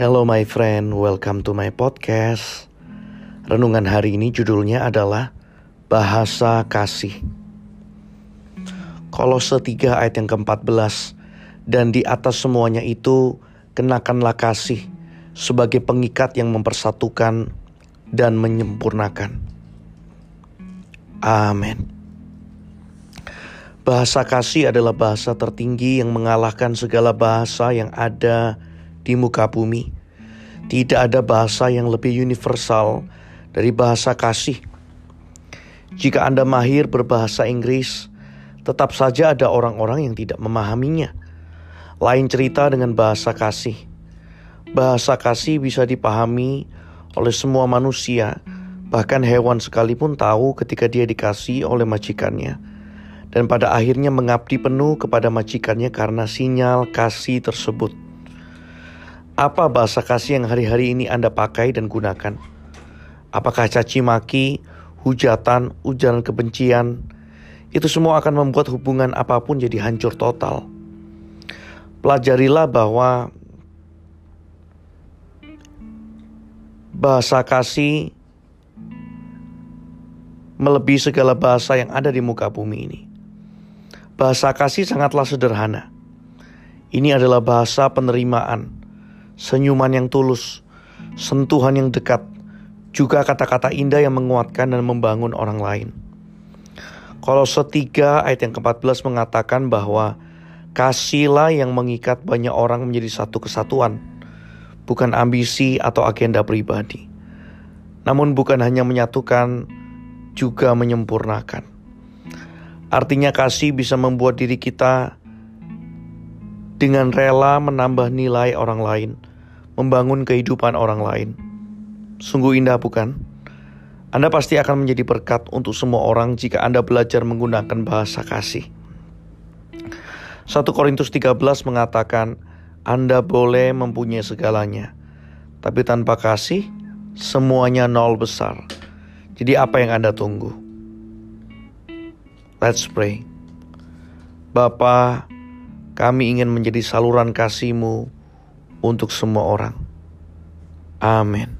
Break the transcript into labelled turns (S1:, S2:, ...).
S1: Hello my friend, welcome to my podcast. Renungan hari ini judulnya adalah Bahasa Kasih. Kolose 3 ayat yang ke-14 Dan di atas semuanya itu kenakanlah kasih sebagai pengikat yang mempersatukan dan menyempurnakan. Amin. Bahasa kasih adalah bahasa tertinggi yang mengalahkan segala bahasa yang ada di muka bumi. Tidak ada bahasa yang lebih universal dari bahasa kasih. Jika Anda mahir berbahasa Inggris, tetap saja ada orang-orang yang tidak memahaminya. Lain cerita dengan bahasa kasih. Bahasa kasih bisa dipahami oleh semua manusia, bahkan hewan sekalipun tahu ketika dia dikasih oleh majikannya. Dan pada akhirnya mengabdi penuh kepada majikannya karena sinyal kasih tersebut. Apa bahasa kasih yang hari-hari ini Anda pakai dan gunakan? Apakah caci maki, hujatan, ujaran kebencian? Itu semua akan membuat hubungan apa pun jadi hancur total. Pelajarilah bahwa bahasa kasih melebihi segala bahasa yang ada di muka bumi ini. Bahasa kasih sangatlah sederhana. Ini adalah bahasa penerimaan, senyuman yang tulus, sentuhan yang dekat, juga kata-kata indah yang menguatkan dan membangun orang lain. Kalau setiga ayat yang ke-14 mengatakan bahwa Kasihlah yang mengikat banyak orang menjadi satu kesatuan, bukan ambisi atau agenda pribadi. Namun bukan hanya menyatukan, juga menyempurnakan. Artinya kasih bisa membuat diri kita dengan rela menambah nilai orang lain, membangun kehidupan orang lain. Sungguh indah bukan? Anda pasti akan menjadi berkat untuk semua orang jika Anda belajar menggunakan bahasa kasih. 1 Korintus 13 mengatakan, Anda boleh mempunyai segalanya, tapi tanpa kasih, semuanya nol besar. Jadi apa yang Anda tunggu? Let's pray. Bapa, kami ingin menjadi saluran kasih-Mu untuk semua orang. Amin.